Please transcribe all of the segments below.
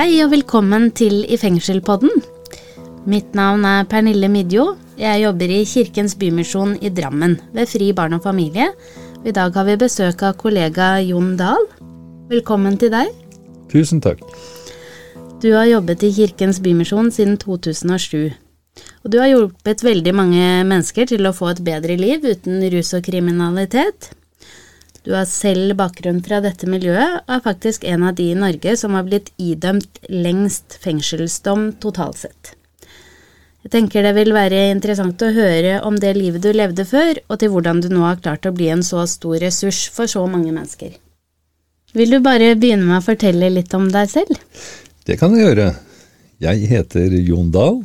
Hei og velkommen til I fengsel-podden. Mitt navn er Pernille Midjo. Jeg jobber i Kirkens Bymisjon i Drammen, ved Fri barn og familie. I dag har vi besøk av kollega Jon Dahl. Velkommen til deg. Tusen takk. Du har jobbet i Kirkens Bymisjon siden 2007. Og du har hjulpet veldig mange mennesker til å få et bedre liv uten rus og kriminalitet. Du har selv bakgrunn fra dette miljøet, og er faktisk en av de i Norge som har blitt idømt lengst fengselsdom totalt sett. Jeg tenker det vil være interessant å høre om det livet du levde før, og til hvordan du nå har klart å bli en så stor ressurs for så mange mennesker. Vil du bare begynne med å fortelle litt om deg selv? Det kan jeg gjøre. Jeg heter Jon Dahl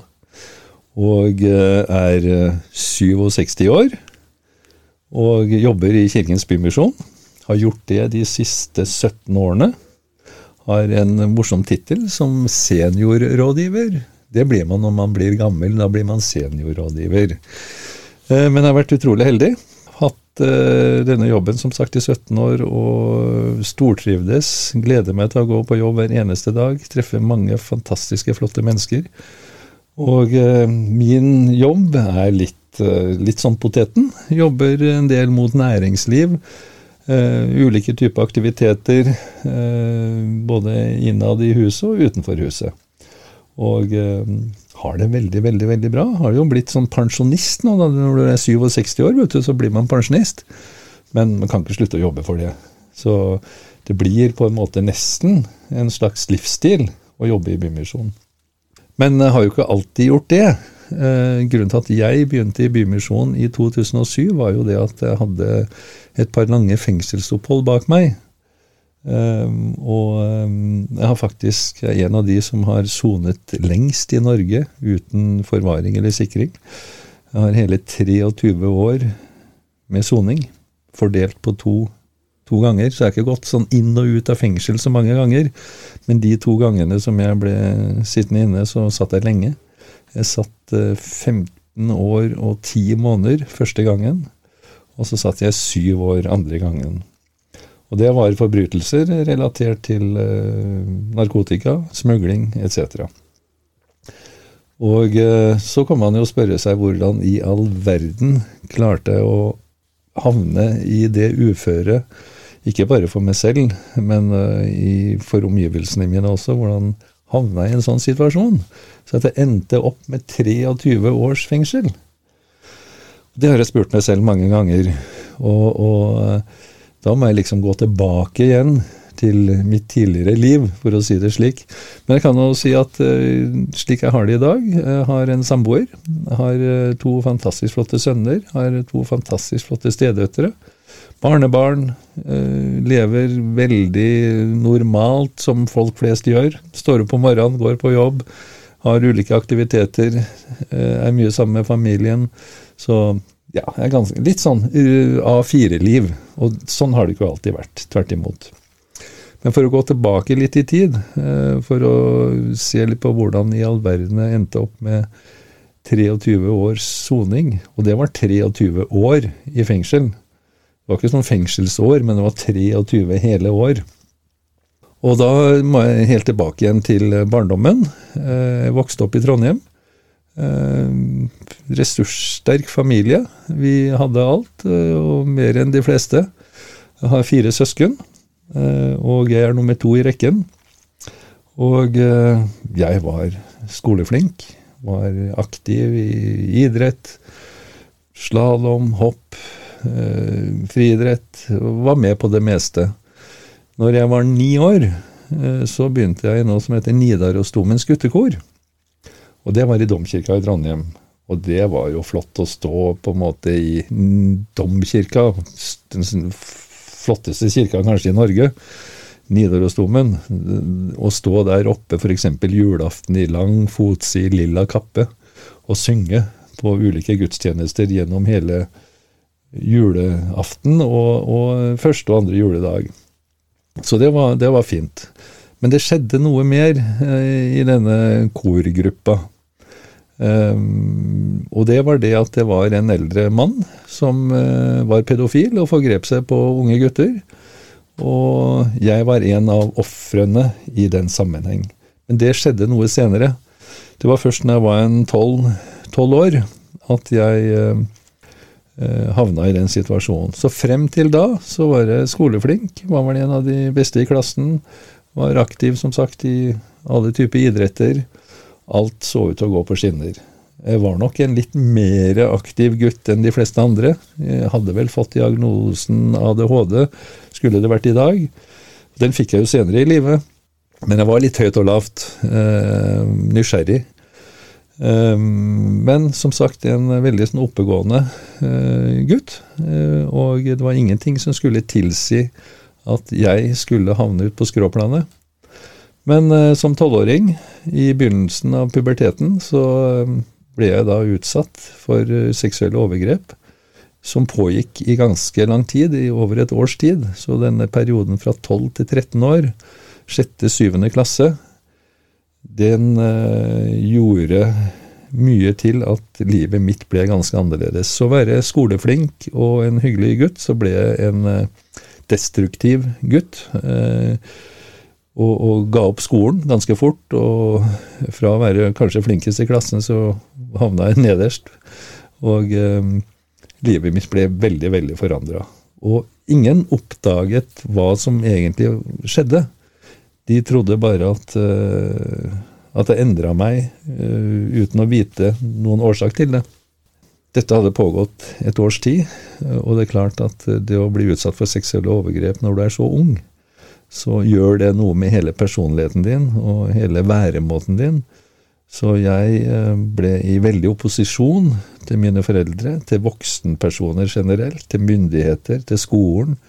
og eh, er 67 eh, år. Og jobber i Kirkens Bymisjon. Har gjort det de siste 17 årene. Har en morsom tittel som seniorrådgiver. Det blir man når man blir gammel, da blir man seniorrådgiver. Eh, men jeg har vært utrolig heldig. Hatt denne jobben som sagt i 17 år og stortrivdes. Gleder meg til å gå på jobb hver eneste dag. Treffe mange fantastiske, flotte mennesker. Og eh, min jobb er litt, eh, litt sånn poteten. Jobber en del mot næringsliv. Uh, ulike typer aktiviteter, uh, både innad i huset og utenfor huset. Og uh, har det veldig, veldig veldig bra. Har jo blitt sånn pensjonist nå. Da. Når du er 67 år, du, så blir man pensjonist. Men man kan ikke slutte å jobbe for det. Så det blir på en måte nesten en slags livsstil å jobbe i Bymisjonen. Men har jo ikke alltid gjort det. Eh, grunnen til at jeg begynte i Bymisjonen i 2007, var jo det at jeg hadde et par lange fengselsopphold bak meg. Eh, og eh, jeg har faktisk er en av de som har sonet lengst i Norge uten forvaring eller sikring. Jeg har hele 23 år med soning, fordelt på to to ganger, så jeg har ikke gått sånn inn og ut av fengsel så mange ganger. Men de to gangene som jeg ble sittende inne, så satt jeg lenge. Jeg satt 15 eh, år og 10 måneder første gangen, og så satt jeg syv år andre gangen. Og det var forbrytelser relatert til eh, narkotika, smugling etc. Og eh, så kan man jo spørre seg hvordan i all verden klarte jeg å havne i det uføret ikke bare for meg selv, men for omgivelsene mine også. Hvordan havna i en sånn situasjon? Så at jeg endte opp med 23 års fengsel. Det har jeg spurt meg selv mange ganger. Og, og uh, da må jeg liksom gå tilbake igjen til mitt tidligere liv, for å si det slik. Men jeg kan jo si at uh, slik jeg har det i dag Jeg har en samboer. Har to fantastisk flotte sønner. Har to fantastisk flotte stedøtre barnebarn, eh, lever veldig normalt, som folk flest gjør. Står opp om morgenen, går på jobb, har ulike aktiviteter, eh, er mye sammen med familien. Så ja, er ganske, litt sånn eh, A4-liv. Og sånn har det ikke alltid vært. Tvert imot. Men for å gå tilbake litt i tid, for å se litt på hvordan i all verden jeg endte opp med 23 års soning, og det var 23 år i fengsel. Det var ikke sånn fengselsår, men det var 23 hele år. Og da må jeg helt tilbake igjen til barndommen. Jeg vokste opp i Trondheim. Eh, ressurssterk familie. Vi hadde alt, eh, og mer enn de fleste. Jeg har fire søsken, eh, og jeg er nummer to i rekken. Og jeg var skoleflink, var aktiv i idrett, slalåm, hopp, Eh, friidrett. Var med på det meste. Når jeg var ni år, eh, så begynte jeg i noe som heter Nidarosdomens guttekor. Og det var i domkirka i Trondheim. Og det var jo flott å stå på en måte i domkirka, den flotteste kirka kanskje i Norge, Nidarosdomen. Å stå der oppe f.eks. julaften i lang fotsid lilla kappe og synge på ulike gudstjenester gjennom hele julaften og, og, første og andre juledag. Så det var, det var fint. Men det skjedde noe mer eh, i denne korgruppa. Um, og det var det at det var en eldre mann som uh, var pedofil og forgrep seg på unge gutter. Og jeg var en av ofrene i den sammenheng. Men det skjedde noe senere. Det var først når jeg var en tolv år at jeg eh, havna i den situasjonen. Så frem til da så var jeg skoleflink, var vel en av de beste i klassen. Var aktiv, som sagt, i alle typer idretter. Alt så ut til å gå på skinner. Jeg var nok en litt mer aktiv gutt enn de fleste andre. Jeg hadde vel fått diagnosen ADHD, skulle det vært i dag. Den fikk jeg jo senere i livet. Men jeg var litt høyt og lavt. Eh, nysgjerrig. Eh, men som sagt en veldig sånn oppegående eh, gutt. Eh, og det var ingenting som skulle tilsi at jeg skulle havne ut på skråplanet. Men eh, som tolvåring, i begynnelsen av puberteten, så eh, ble jeg da utsatt for seksuelle overgrep som pågikk i ganske lang tid, i over et års tid. Så denne perioden fra 12 til 13 år sjette, syvende klasse, den eh, gjorde mye til at livet mitt ble ganske annerledes. Så å være skoleflink og en hyggelig gutt, så ble jeg en eh, destruktiv gutt. Eh, og, og, ga opp skolen ganske fort. Og fra å være kanskje flinkest i klassen, så havna jeg nederst. Og livet mitt ble veldig, veldig forandra. Og ingen oppdaget hva som egentlig skjedde. De trodde bare at, uh, at det endra meg, uh, uten å vite noen årsak til det. Dette hadde pågått et års tid, og det er klart at det å bli utsatt for seksuelle overgrep når du er så ung, så gjør det noe med hele personligheten din og hele væremåten din. Så jeg ble i veldig opposisjon til mine foreldre, til voksenpersoner generelt, til myndigheter, til skolen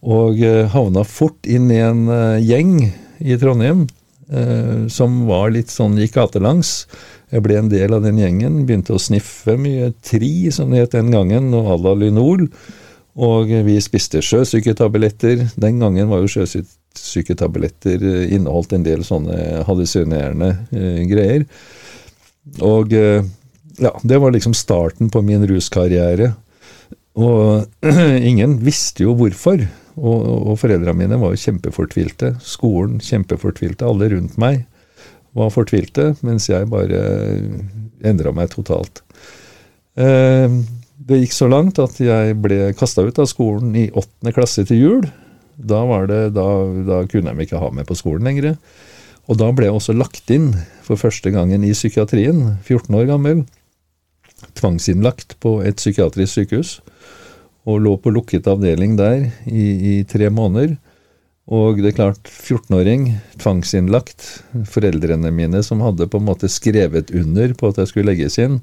og eh, havna fort inn i en eh, gjeng i Trondheim eh, som var litt sånn gikk gatelangs. Jeg ble en del av den gjengen, begynte å sniffe mye tri, som det het den gangen, og à. Og vi spiste sjøsyketabletter. Den gangen var jo sjøsyketabletter inneholdt en del sånne hallusinerende greier. Og ja, det var liksom starten på min ruskarriere. Og ingen visste jo hvorfor. Og, og foreldrene mine var jo kjempefortvilte. Skolen kjempefortvilte. Alle rundt meg var fortvilte, mens jeg bare endra meg totalt. Eh, det gikk så langt at jeg ble kasta ut av skolen i åttende klasse til jul. Da, det, da, da kunne de ikke ha meg på skolen lenger. Og da ble jeg også lagt inn for første gangen i psykiatrien, 14 år gammel. Tvangsinnlagt på et psykiatrisk sykehus og lå på lukket avdeling der i, i tre måneder. Og det er klart, 14-åring, tvangsinnlagt. Foreldrene mine som hadde på en måte skrevet under på at jeg skulle legges inn.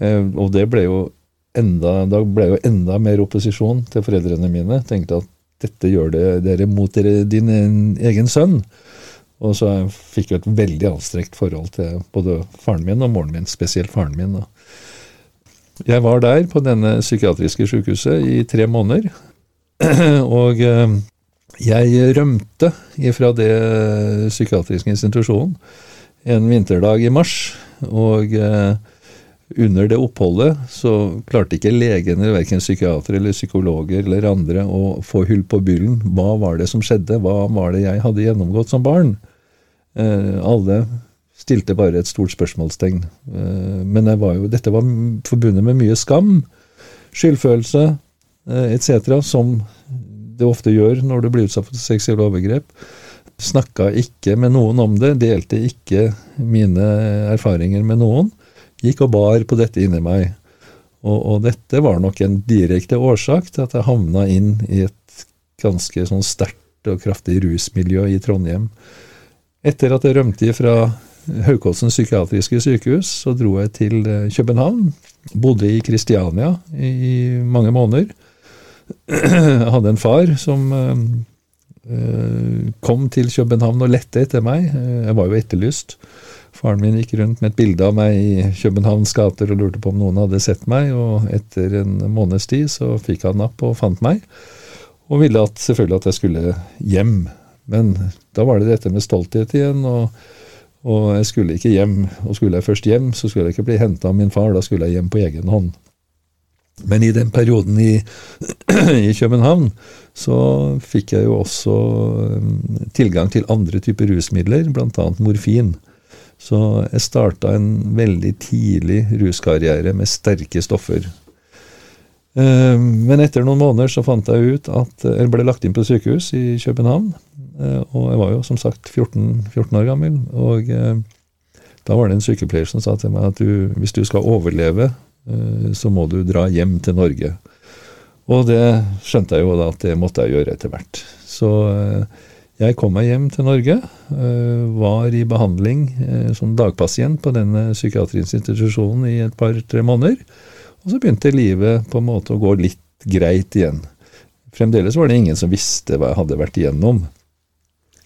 Eh, og det ble jo enda, da ble jo enda mer opposisjon til foreldrene mine. Tenkte at dette gjør det, dere mot dere, din egen sønn. Og så fikk jeg et veldig anstrengt forhold til både faren min og moren min, spesielt faren min. da. Jeg var der på denne psykiatriske sykehuset i tre måneder. Og eh, jeg rømte ifra det psykiatriske institusjonen en vinterdag i mars. Og eh, under det oppholdet så klarte ikke legene, verken psykiatere eller psykologer eller andre, å få hull på byllen. Hva var det som skjedde? Hva var det jeg hadde gjennomgått som barn? Eh, alle stilte bare et stort spørsmålstegn. Eh, men var jo, dette var forbundet med mye skam, skyldfølelse eh, etc., som det ofte gjør når du blir utsatt for seksuelle overgrep. Snakka ikke med noen om det, delte ikke mine erfaringer med noen. Gikk og bar på dette inni meg. Og, og, dette var nok en direkte årsak til at jeg havna inn i et ganske sånn sterkt og kraftig rusmiljø i Trondheim. Etter at jeg rømte fra Haukåsen psykiatriske sykehus, så dro jeg til eh, København. Bodde i Kristiania i mange måneder. Jeg hadde en far som eh, eh, kom til København og lette etter meg. Jeg var jo etterlyst. Faren min gikk rundt med et bilde av meg i Københavns gater og lurte på om noen hadde sett meg, og etter en måneds tid så fikk han napp og fant meg, og ville at, selvfølgelig at jeg skulle hjem. Men da var det dette med stolthet igjen. og og jeg skulle ikke hjem. Og skulle jeg først hjem, så skulle jeg ikke bli henta av min far, da skulle jeg hjem på egen hånd. Men i den perioden i, i København så fikk jeg jo også um, tilgang til andre typer rusmidler, bl.a. morfin. Så jeg starta en veldig tidlig ruskarriere med sterke stoffer. Um, men etter noen måneder så fant jeg ut at jeg ble lagt inn på sykehus i København. Uh, og jeg var jo som sagt 14, 14 år gammel. Og uh, da var det en sykepleier som sa til meg at du, hvis du skal overleve Eh, så må du dra hjem til Norge. Og det skjønte jeg jo da at det måtte jeg gjøre etter hvert. Så eh, jeg kom meg hjem til Norge, eh, var i behandling som dagpasient på denne psykiatriske institusjonen i et par-tre måneder. Og så begynte livet på en måte å gå litt greit igjen. Fremdeles var det ingen som visste hva jeg hadde vært igjennom.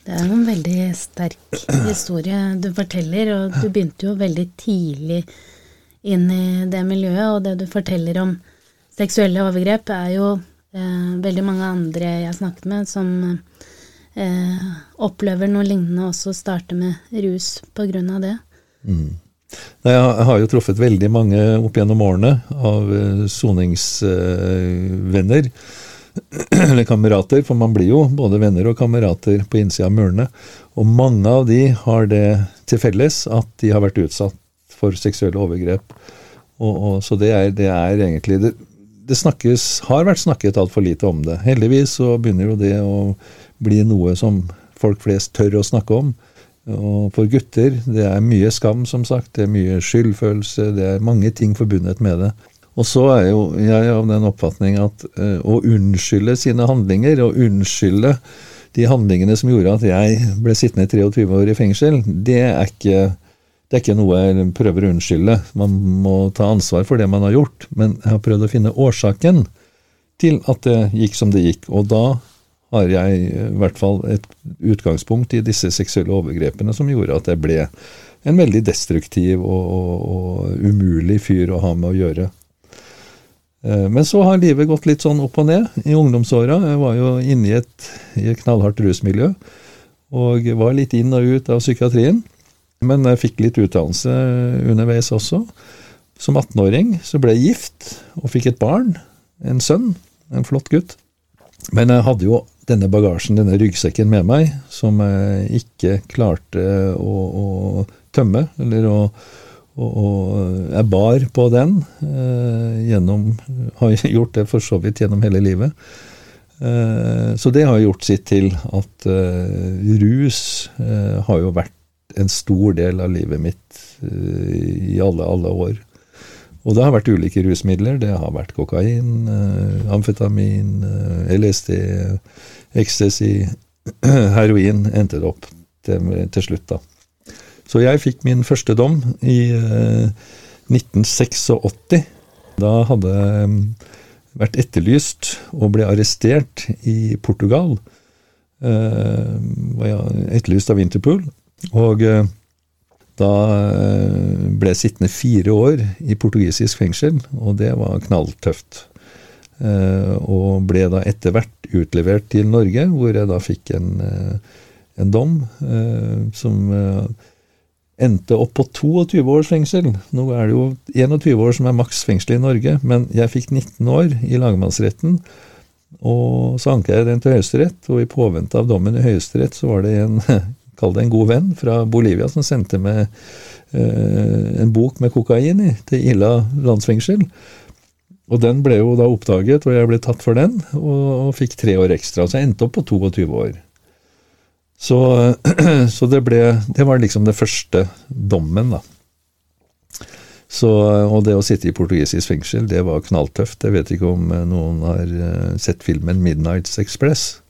Det er en veldig sterk historie du forteller, og du begynte jo veldig tidlig inn i det miljøet, og det du forteller om seksuelle overgrep, er jo eh, veldig mange andre jeg har snakket med, som eh, opplever noe lignende, også starter med rus av det. Mm. Jeg har jo truffet veldig mange opp gjennom årene av eh, soningsvenner. Eller kamerater, for man blir jo både venner og kamerater på innsida av murene. Og mange av de har det til felles at de har vært utsatt for seksuelle overgrep. Og, og, så det er, det er egentlig det, det, snakkes, har vært snakket altfor lite om det. Heldigvis så begynner jo det å bli noe som folk flest tør å snakke om. Og for gutter, det er mye skam, som sagt. Det er mye skyldfølelse. Det er mange ting forbundet med det. Og så er jo jeg av den oppfatning at uh, å unnskylde sine handlinger, å unnskylde de handlingene som gjorde at jeg ble sittende 23 år i fengsel, det er ikke det er ikke noe jeg prøver å unnskylde. Man må ta ansvar for det man har gjort. Men jeg har prøvd å finne årsaken til at det gikk som det gikk. Og da har jeg i hvert fall et utgangspunkt i disse seksuelle overgrepene som gjorde at jeg ble en veldig destruktiv og, og, og umulig fyr å ha med å gjøre. Eh, men så har livet gått litt sånn opp og ned i ungdomsåra. Jeg var jo inne i et, i et knallhardt rusmiljø og var litt inn og ut av psykiatrien. Men jeg fikk litt utdannelse underveis også. Som 18-åring så ble jeg gift og fikk et barn. En sønn. En flott gutt. Men jeg hadde jo denne bagasjen, denne ryggsekken med meg, som jeg ikke klarte å, å tømme, eller å og, jeg bar på den eh, gjennom Har gjort det for så vidt gjennom hele livet. Eh, så det har gjort sitt til at eh, rus eh, har jo vært en stor del av livet mitt i alle, alle år. Og det har vært ulike rusmidler. Det har vært kokain, amfetamin, eh, LSD, ecstasy, heroin endte det opp til, til, slutt, da. Så jeg fikk min første dom i 1986. Da hadde jeg um, vært etterlyst og ble arrestert i Portugal. jeg etterlyst av Interpool. Og eh, da eh, ble jeg sittende fire år i portugisisk fengsel, og det var knalltøft. Eh, og ble da etter hvert utlevert til Norge, hvor jeg da fikk en, en dom som endte opp på 22 års fengsel. Nå er det jo 21 år som er maks fengsel i Norge, men jeg fikk 19 år i lagmannsretten. Og så anka jeg den til Høyesterett, og i påvente av dommen i Høyesterett så var det en kall det en god venn fra Bolivia, som sendte meg eh, en bok med kokain i til Ila landsfengsel. Og den ble jo da oppdaget, og jeg ble tatt for den, og, og fikk tre år ekstra. Så jeg endte opp på 22 år. Så, så det ble Det var liksom det første dommen, da. Så, og det å sitte i portugisisk fengsel, det var knalltøft. Jeg vet ikke om noen har eh, sett filmen 'Midnights Express'.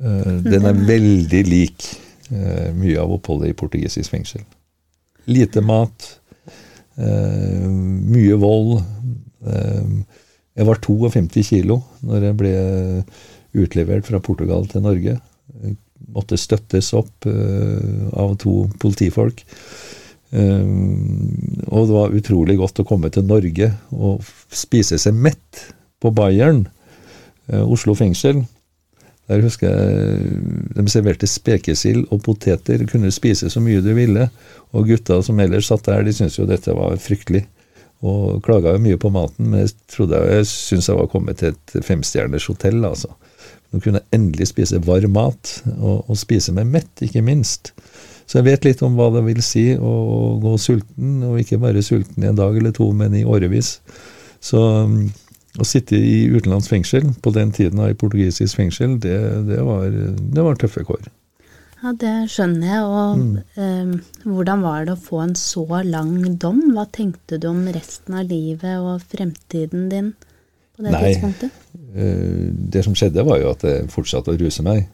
Eh, den er veldig lik eh, mye av oppholdet i portugisisk fengsel. Lite mat, eh, mye vold. Eh, jeg var 52 kilo når jeg ble utlevert fra Portugal til Norge. Jeg måtte støttes opp eh, av to politifolk. Um, og det var utrolig godt å komme til Norge og spise seg mett på Bayern, uh, Oslo fengsel. Der husker jeg De serverte spekesild og poteter. Kunne spise så mye du ville. Og gutta som ellers satt der, de syntes jo dette var fryktelig. Og klaga jo mye på maten, men jeg trodde jeg syntes jeg var kommet til et femstjerners hotell, altså. Nå kunne jeg endelig spise varm mat, og, og, spise meg mett, ikke minst. Så jeg vet litt om hva det vil si å gå sulten, og ikke bare sulten i en dag eller to, men i årevis. Så mm, å sitte i utenlandsfengsel, på den tiden i portugisisk fengsel, det, det, var, det var tøffe kår. Ja, det skjønner jeg. Og mm. eh, hvordan var det å få en så lang dom? Hva tenkte du om resten av livet og fremtiden din på det Nei, tidspunktet? Eh, det som skjedde, var jo at jeg fortsatte å ruse meg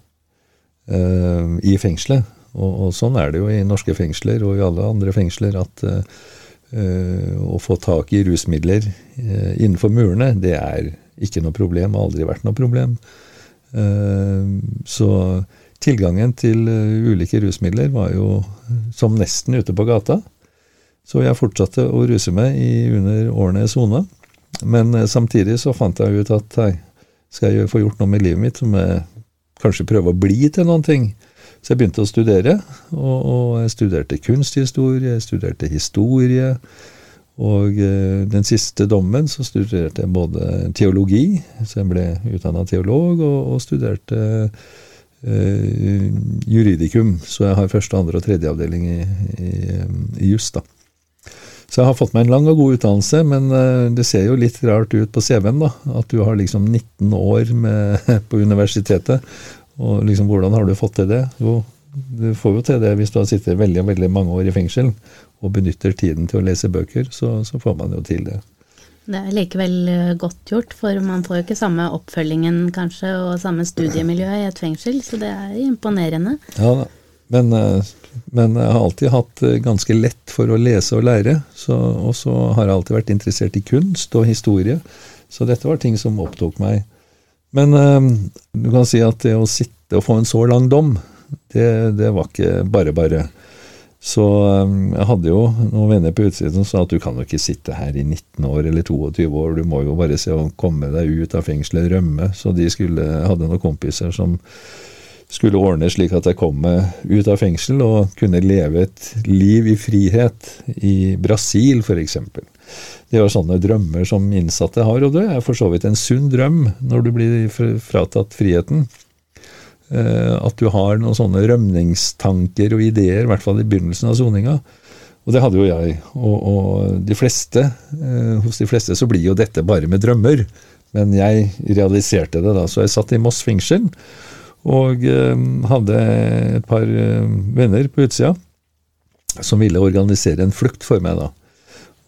eh, i fengselet. Og, og, sånn er det jo i norske fengsler og i alle andre fengsler at eh, å få tak i rusmidler innenfor murene, det er ikke noe problem, har aldri vært noe problem. Så tilgangen til ulike rusmidler var jo som nesten ute på gata. Så jeg fortsatte å ruse meg i under årene jeg sona. Men eh, samtidig så fant jeg ut at hei, skal jeg få gjort noe med livet mitt, så må jeg kanskje prøve å bli til noen ting. Så jeg begynte å studere, og, og jeg studerte kunsthistorie, jeg studerte historie. Og eh, den siste dommen så studerte jeg både teologi, så jeg ble utdanna teolog, og, og studerte eh, juridikum, så jeg har første, andre og tredje avdeling i, i, i juss. da. Så jeg har fått meg en lang og god utdannelse, men uh, det ser jo litt rart ut på CV-en, da. At du har liksom 19 år med, på universitetet. Og liksom, hvordan har du fått til det? Jo, du får jo til det hvis du har sittet veldig, veldig mange år i fengsel og benytter tiden til å lese bøker, så, så får man jo til det. Det er likevel eh, godt gjort, for man får jo ikke samme oppfølgingen kanskje, og samme studiemiljø i et fengsel, så det er imponerende. Ja da, men, eh, men jeg har alltid hatt eh, ganske lett for å lese og lære, og så har jeg alltid vært interessert i kunst og historie, så dette var ting som opptok meg. Men du kan si at det å sitte og få en så lang dom, det, det var ikke bare bare. Så øh, jeg hadde jo noen venner på utsiden som sa at du kan jo ikke sitte her i 19 år eller 22 år, du må jo bare se å komme deg ut av fengselet, rømme. Så de skulle, hadde noen kompiser som skulle ordne slik at jeg kom meg ut av fengsel og kunne leve et liv i frihet i Brasil, f.eks. Det var sånne drømmer som innsatte har, og det er for så vidt en sunn drøm når du blir fratatt friheten. Eh, at du har noen sånne rømningstanker og ideer, i hvert fall i begynnelsen av soninga. Og det hadde jo jeg. Og, og de fleste, eh, hos de fleste så blir jo dette bare med drømmer. Men jeg realiserte det da. Så jeg satt i Moss fengsel og eh, hadde et par venner på utsida som ville organisere en flukt for meg da.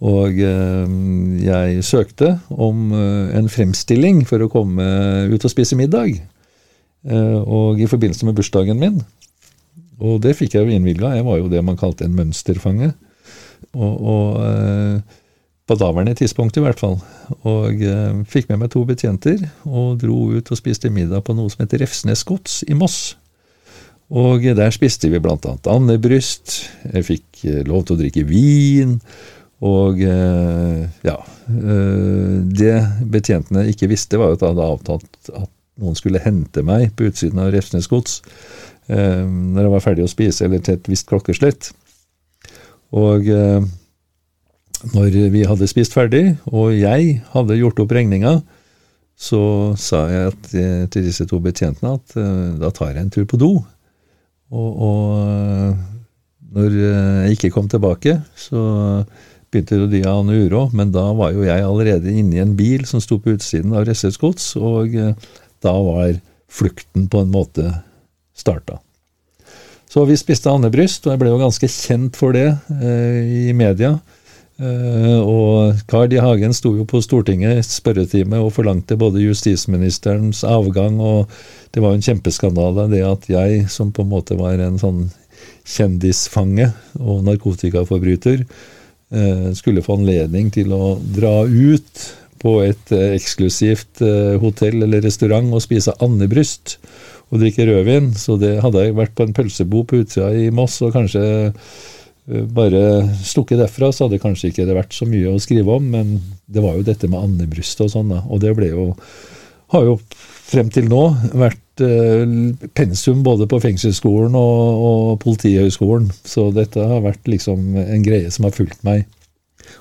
Og jeg søkte om en fremstilling for å komme ut og spise middag. Eh, og i forbindelse med bursdagen min, og det fikk jeg jo innvilga, jeg var jo det man kalte en mønsterfange. Og, og eh, på daværende tidspunkt i hvert fall. Og eh, fikk med meg to betjenter og dro ut og spiste middag på noe som heter Refsnes gods i Moss. Og der spiste vi annet andebryst, jeg fikk lov til å drikke vin, og ja Det betjentene ikke visste, var jo at jeg hadde avtalt at noen skulle hente meg på utsiden av Refsnes gods eh, når jeg var ferdig å spise, eller til et visst klokkeslett. Og eh, når vi hadde spist ferdig, og jeg hadde gjort opp regninga, så sa jeg at, eh, til disse to betjentene at eh, da tar jeg en tur på do. Og, og eh, når jeg ikke kom tilbake, så begynte de å ane uro, men da var jo jeg allerede inne i en bil som sto på utsiden av Ressets gods, og da var flukten på en måte starta. Så vi spiste andebryst, og jeg ble jo ganske kjent for det eh, i media. Eh, og Carl I. Hagen sto jo på Stortinget spørretime og forlangte både justisministerens avgang, og det var jo en kjempeskandale det at jeg, som på en måte var en sånn kjendisfange og narkotikaforbryter, eh, skulle få anledning til å dra ut på et eh, eksklusivt hotell eller restaurant og spise andebryst og drikke rødvin. Så det hadde jeg vært på en pølsebo på utsida i Moss og kanskje bare stukket derfra, så hadde kanskje ikke det vært så mye å skrive om, men det var jo dette med andebrystet og sånn, da. Og det ble jo har jo frem til nå vært eh, pensum både på fengselsskolen og, og Politihøgskolen. Så dette har vært liksom en greie som har fulgt meg.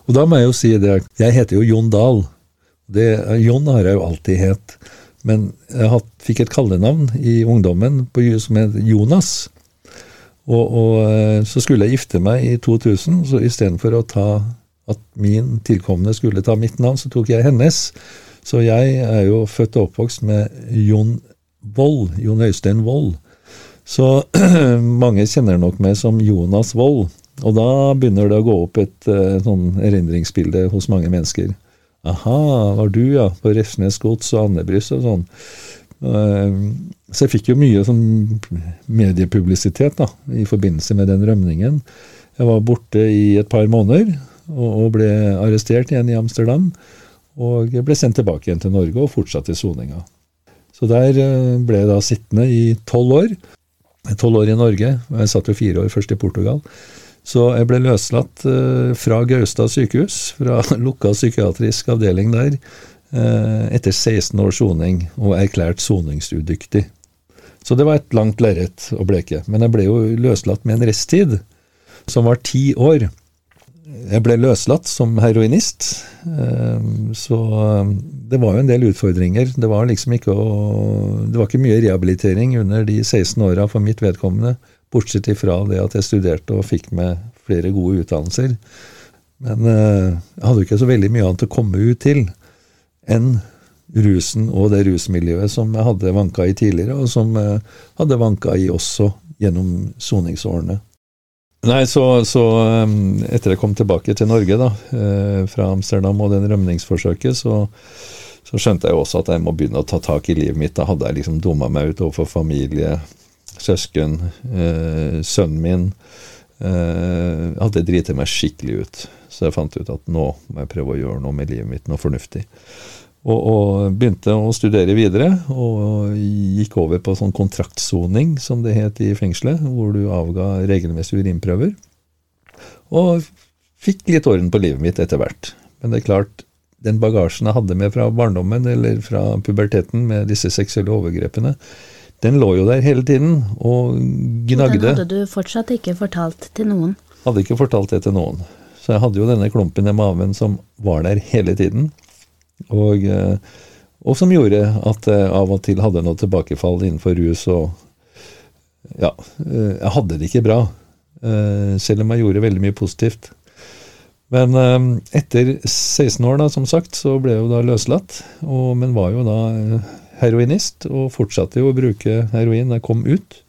Og da må jeg jo si det, jeg heter jo Jon Dahl. Det, Jon har jeg jo alltid het. Men jeg fikk et kallenavn i ungdommen som het Jonas. Og, og, eh, så skulle jeg gifte meg i 2000, så istedenfor å ta at min tilkommende skulle ta mitt navn, så tok jeg hennes. Så jeg er jo født og oppvokst med Jon Vold, Jon Øystein Vold. Så mange kjenner nok meg som Jonas Vold. Og da begynner det å gå opp et uh, sånn erindringsbilde hos mange mennesker. Aha, var du, ja, på Refsnes gods og Andebryst og sånn. Uh, så jeg fikk jo mye sånn mediepublisitet da, i forbindelse med den rømningen. Jeg var borte i et par måneder og, og ble arrestert igjen i Amsterdam. Og ble sendt tilbake igjen til Norge og fortsatte soninga. Så der uh, ble jeg da sittende i tolv år. Tolv år i Norge. Jeg satt jo fire år først i Portugal. Så jeg ble løslatt uh, fra Gaustad sykehus, fra lukka psykiatrisk avdeling der, etter 16 års soning, og erklært soningsudyktig. Så det var et langt lerret å bleke. Men jeg ble jo løslatt med en resttid, som var ti år. Jeg ble løslatt som heroinist, eh, så det var jo en del utfordringer. Det var liksom ikke å, Det var ikke mye rehabilitering under de 16 åra for mitt vedkommende, bortsett ifra det at jeg studerte og fikk med flere gode utdannelser. Men eh, jeg hadde jo ikke så veldig mye annet å komme ut til enn rusen og det rusmiljøet som jeg hadde vanka i tidligere, og som jeg hadde vanka i også gjennom soningsårene. Nei, så, så, um, etter jeg kom tilbake til Norge da, eh, fra Amsterdam og den rømningsforsøket, så, så, skjønte jeg også at jeg må begynne å ta tak i livet mitt. Da hadde jeg liksom dumma meg ut overfor familie, søsken, eh, sønnen min. Eh, hadde driter meg skikkelig ut. Så jeg fant ut at nå må jeg prøve å gjøre noe med livet mitt, noe fornuftig. Og, og, begynte å studere videre, og gikk over på sånn kontraktsoning, som det het i fengselet, hvor du avga regelmessige urinprøver. Og fikk litt orden på livet mitt etter hvert. Men det er klart, den bagasjen jeg hadde med fra barndommen eller fra puberteten med disse seksuelle overgrepene, den lå jo der hele tiden og gnagde. Den hadde du fortsatt ikke fortalt til noen? Hadde ikke fortalt det til noen. Så jeg hadde jo denne klumpen i maven som var der hele tiden. Og, eh, og, som gjorde at jeg av og til hadde noe tilbakefall innenfor rus og Ja, eh, jeg hadde det ikke bra, eh, selv om jeg gjorde veldig mye positivt. Men etter 16 år, da, som sagt, så ble jeg jo da løslatt, og, men var jo da heroinist og fortsatte jo å bruke heroin da jeg kom ut.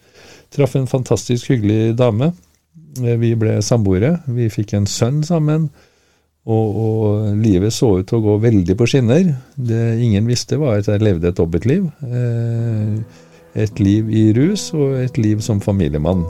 Traff en fantastisk hyggelig dame. Vi ble samboere. Vi fikk en sønn sammen. Og, og, livet så ut til å gå veldig på skinner. Det ingen visste, var at jeg levde et dobbeltliv. Eh, et liv i rus og et liv som familiemann.